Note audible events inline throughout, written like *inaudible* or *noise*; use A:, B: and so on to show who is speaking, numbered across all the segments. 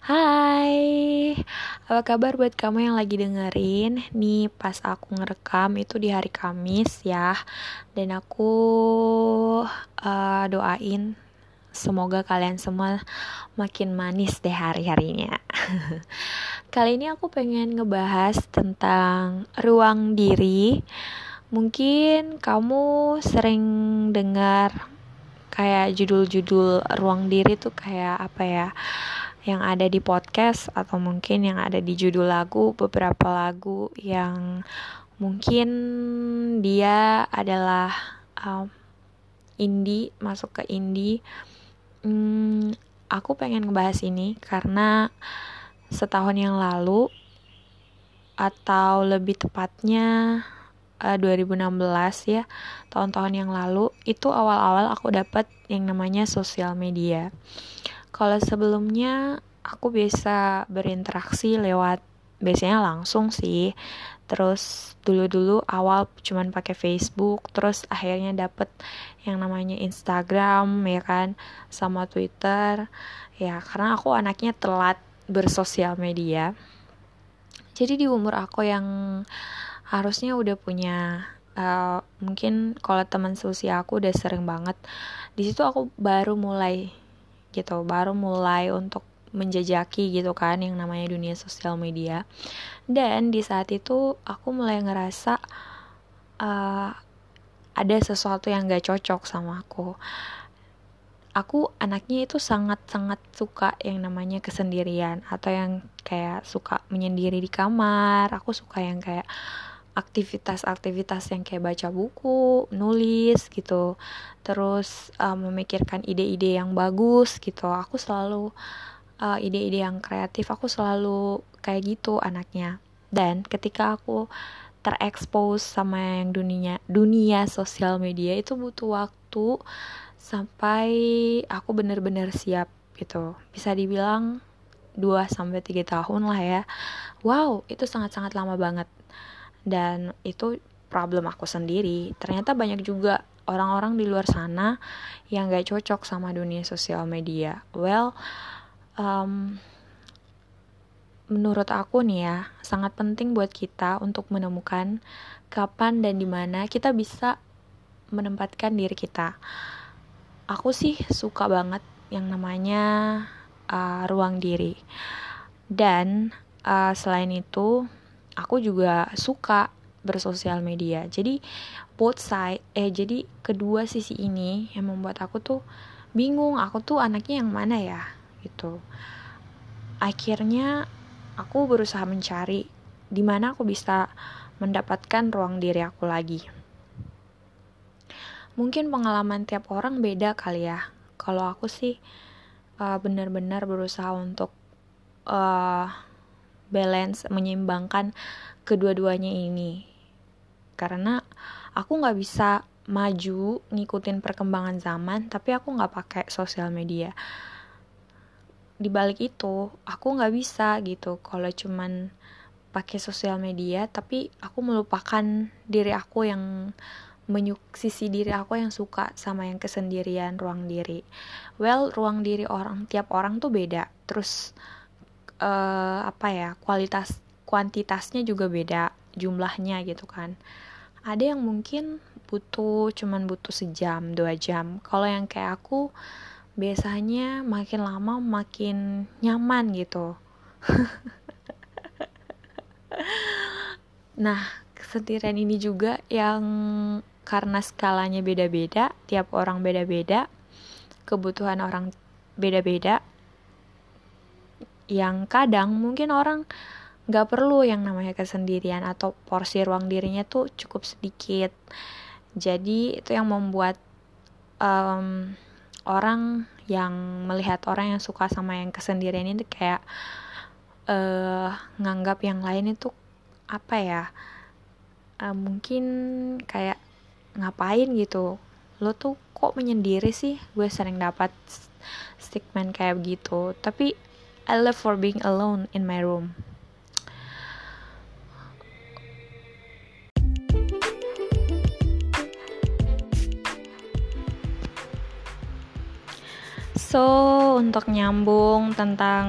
A: Hai, apa kabar buat kamu yang lagi dengerin? Nih pas aku ngerekam itu di hari Kamis ya. Dan aku uh, doain semoga kalian semua makin manis deh hari-harinya. *laughs* Kali ini aku pengen ngebahas tentang ruang diri. Mungkin kamu sering dengar kayak judul-judul ruang diri tuh kayak apa ya yang ada di podcast atau mungkin yang ada di judul lagu beberapa lagu yang mungkin dia adalah um, indie masuk ke indie. Hmm, aku pengen ngebahas ini karena setahun yang lalu atau lebih tepatnya uh, 2016 ya tahun-tahun yang lalu itu awal-awal aku dapat yang namanya sosial media kalau sebelumnya aku bisa berinteraksi lewat biasanya langsung sih. Terus dulu-dulu awal cuman pakai Facebook, terus akhirnya dapet yang namanya Instagram ya kan, sama Twitter. Ya, karena aku anaknya telat bersosial media. Jadi di umur aku yang harusnya udah punya uh, mungkin kalau teman seusia aku udah sering banget di situ aku baru mulai gitu baru mulai untuk menjajaki gitu kan yang namanya dunia sosial media. Dan di saat itu aku mulai ngerasa uh, ada sesuatu yang gak cocok sama aku. Aku anaknya itu sangat-sangat suka yang namanya kesendirian atau yang kayak suka menyendiri di kamar. Aku suka yang kayak aktivitas-aktivitas yang kayak baca buku, nulis gitu, terus uh, memikirkan ide-ide yang bagus gitu. Aku selalu uh, ide-ide yang kreatif, aku selalu kayak gitu anaknya. Dan ketika aku terekspos sama yang dunia dunia sosial media itu butuh waktu sampai aku bener-bener siap gitu. Bisa dibilang 2 sampai 3 tahun lah ya. Wow, itu sangat-sangat lama banget dan itu problem aku sendiri. Ternyata banyak juga orang-orang di luar sana yang gak cocok sama dunia sosial media. Well um, menurut aku nih ya sangat penting buat kita untuk menemukan kapan dan di mana kita bisa menempatkan diri kita. Aku sih suka banget yang namanya uh, ruang diri. Dan uh, selain itu aku juga suka bersosial media. Jadi both side eh jadi kedua sisi ini yang membuat aku tuh bingung aku tuh anaknya yang mana ya gitu. Akhirnya aku berusaha mencari di mana aku bisa mendapatkan ruang diri aku lagi. Mungkin pengalaman tiap orang beda kali ya. Kalau aku sih uh, benar-benar berusaha untuk uh, balance menyeimbangkan kedua-duanya ini. Karena aku nggak bisa maju ngikutin perkembangan zaman tapi aku nggak pakai sosial media. Di balik itu aku nggak bisa gitu kalau cuman pakai sosial media tapi aku melupakan diri aku yang menyuk sisi diri aku yang suka sama yang kesendirian ruang diri. Well ruang diri orang tiap orang tuh beda. Terus uh, apa ya kualitas kuantitasnya juga beda jumlahnya gitu kan. Ada yang mungkin butuh cuman butuh sejam dua jam. Kalau yang kayak aku biasanya makin lama makin nyaman gitu. *laughs* Nah kesetiran ini juga yang karena skalanya beda-beda tiap orang beda-beda kebutuhan orang beda-beda yang kadang mungkin orang nggak perlu yang namanya kesendirian atau porsi ruang dirinya tuh cukup sedikit. Jadi itu yang membuat um, orang yang melihat orang yang suka sama yang kesendirian ini kayak uh, nganggap yang lain itu apa ya uh, mungkin kayak ngapain gitu. Lo tuh kok menyendiri sih? Gue sering dapat statement kayak begitu. Tapi I love for being alone in my room. So, untuk nyambung tentang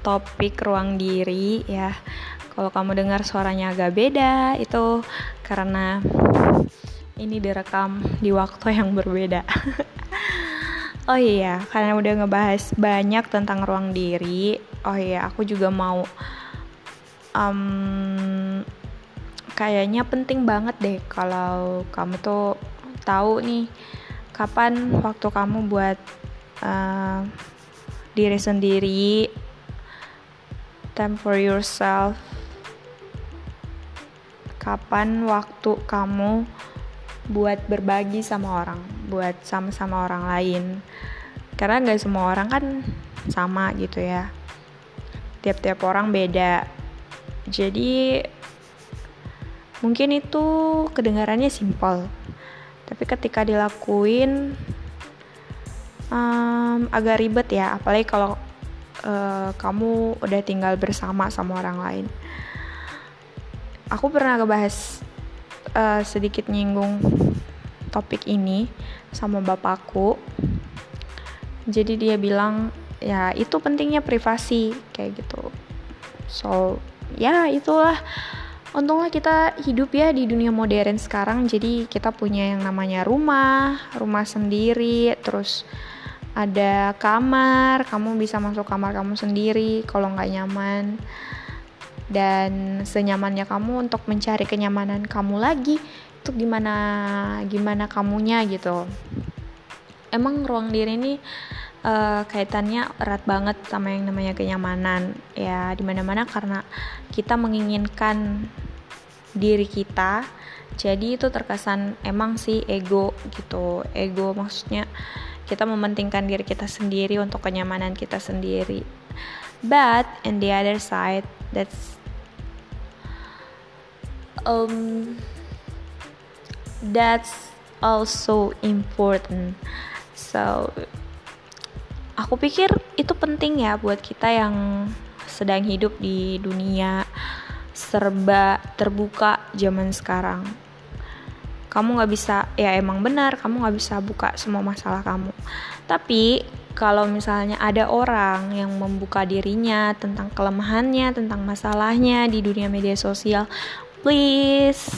A: topik ruang diri ya. Kalau kamu dengar suaranya agak beda, itu karena ini direkam di waktu yang berbeda. *laughs* oh iya, karena udah ngebahas banyak tentang ruang diri. Oh iya, aku juga mau um, kayaknya penting banget deh kalau kamu tuh tahu nih kapan waktu kamu buat uh, diri sendiri time for yourself kapan waktu kamu buat berbagi sama orang buat sama-sama orang lain karena nggak semua orang kan sama gitu ya. Tiap-tiap orang beda. Jadi mungkin itu kedengarannya simpel. Tapi ketika dilakuin um, agak ribet ya. Apalagi kalau uh, kamu udah tinggal bersama sama orang lain. Aku pernah ngebahas uh, sedikit nyinggung topik ini sama bapakku jadi dia bilang ya itu pentingnya privasi kayak gitu. So ya itulah. Untunglah kita hidup ya di dunia modern sekarang. Jadi kita punya yang namanya rumah rumah sendiri terus ada kamar. Kamu bisa masuk kamar kamu sendiri kalau nggak nyaman. Dan senyamannya kamu untuk mencari kenyamanan kamu lagi itu gimana gimana kamunya gitu emang ruang diri ini uh, kaitannya erat banget sama yang namanya kenyamanan. Ya di mana mana karena kita menginginkan diri kita jadi itu terkesan emang sih ego gitu. Ego maksudnya kita mementingkan diri kita sendiri untuk kenyamanan kita sendiri. But in the other side that's um that's also important so aku pikir itu penting ya buat kita yang sedang hidup di dunia serba terbuka zaman sekarang. Kamu nggak bisa ya emang benar kamu nggak bisa buka semua masalah kamu. Tapi kalau misalnya ada orang yang membuka dirinya tentang kelemahannya tentang masalahnya di dunia media sosial please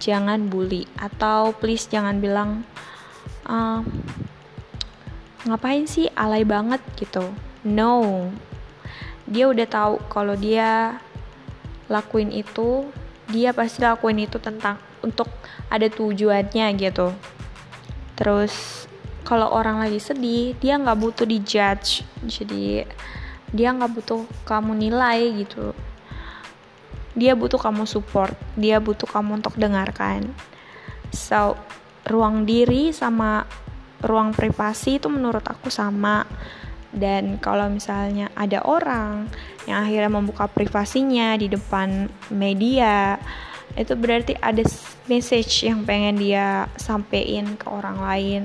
A: jangan bully atau please jangan bilang ngapain sih? Alay banget gitu. No. Dia udah tahu kalau dia lakuin itu dia pasti lakuin itu tentang untuk ada tujuannya gitu. Terus kalau orang lagi sedih dia nggak butuh dijudge. Jadi dia nggak butuh kamu nilai gitu. Dia butuh kamu support. Dia butuh kamu untuk dengarkan. So ruang diri sama ruang privasi itu menurut aku sama. Dan kalau misalnya ada orang yang akhirnya membuka privasinya di depan media itu berarti ada message yang pengen dia sampein ke orang lain.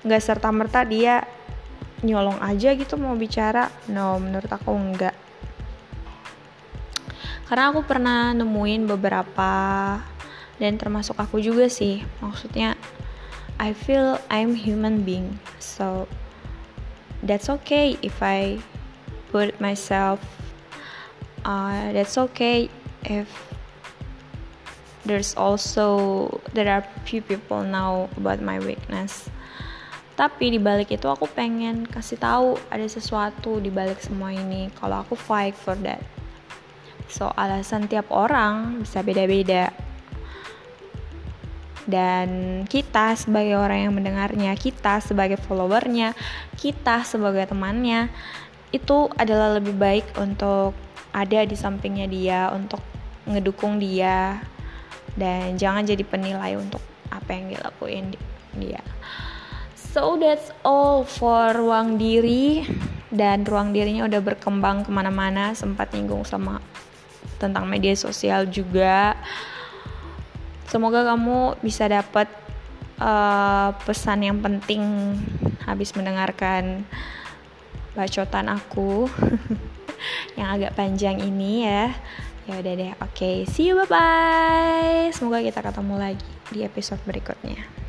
A: Nggak serta merta dia nyolong aja gitu mau bicara. No menurut aku enggak karena aku pernah nemuin beberapa dan termasuk aku juga sih. Maksudnya I feel I'm human being. So that's okay if I put myself uh, that's okay if there's also there are few people now about my weakness. Tapi di balik itu aku pengen kasih tahu ada sesuatu di balik semua ini. Kalau aku fight for that. So alasan tiap orang bisa beda-beda dan kita sebagai orang yang mendengarnya, kita sebagai followernya, kita sebagai temannya itu adalah lebih baik untuk ada di sampingnya dia, untuk ngedukung dia dan jangan jadi penilai untuk apa yang dilakuin dia. So that's all for ruang diri dan ruang dirinya udah berkembang ke mana-mana sempat nyinggung sama tentang media sosial juga Semoga kamu bisa dapat uh, pesan yang penting habis mendengarkan bacotan aku *laughs* yang agak panjang ini ya. Ya udah deh. Oke, okay, see you bye bye. Semoga kita ketemu lagi di episode berikutnya.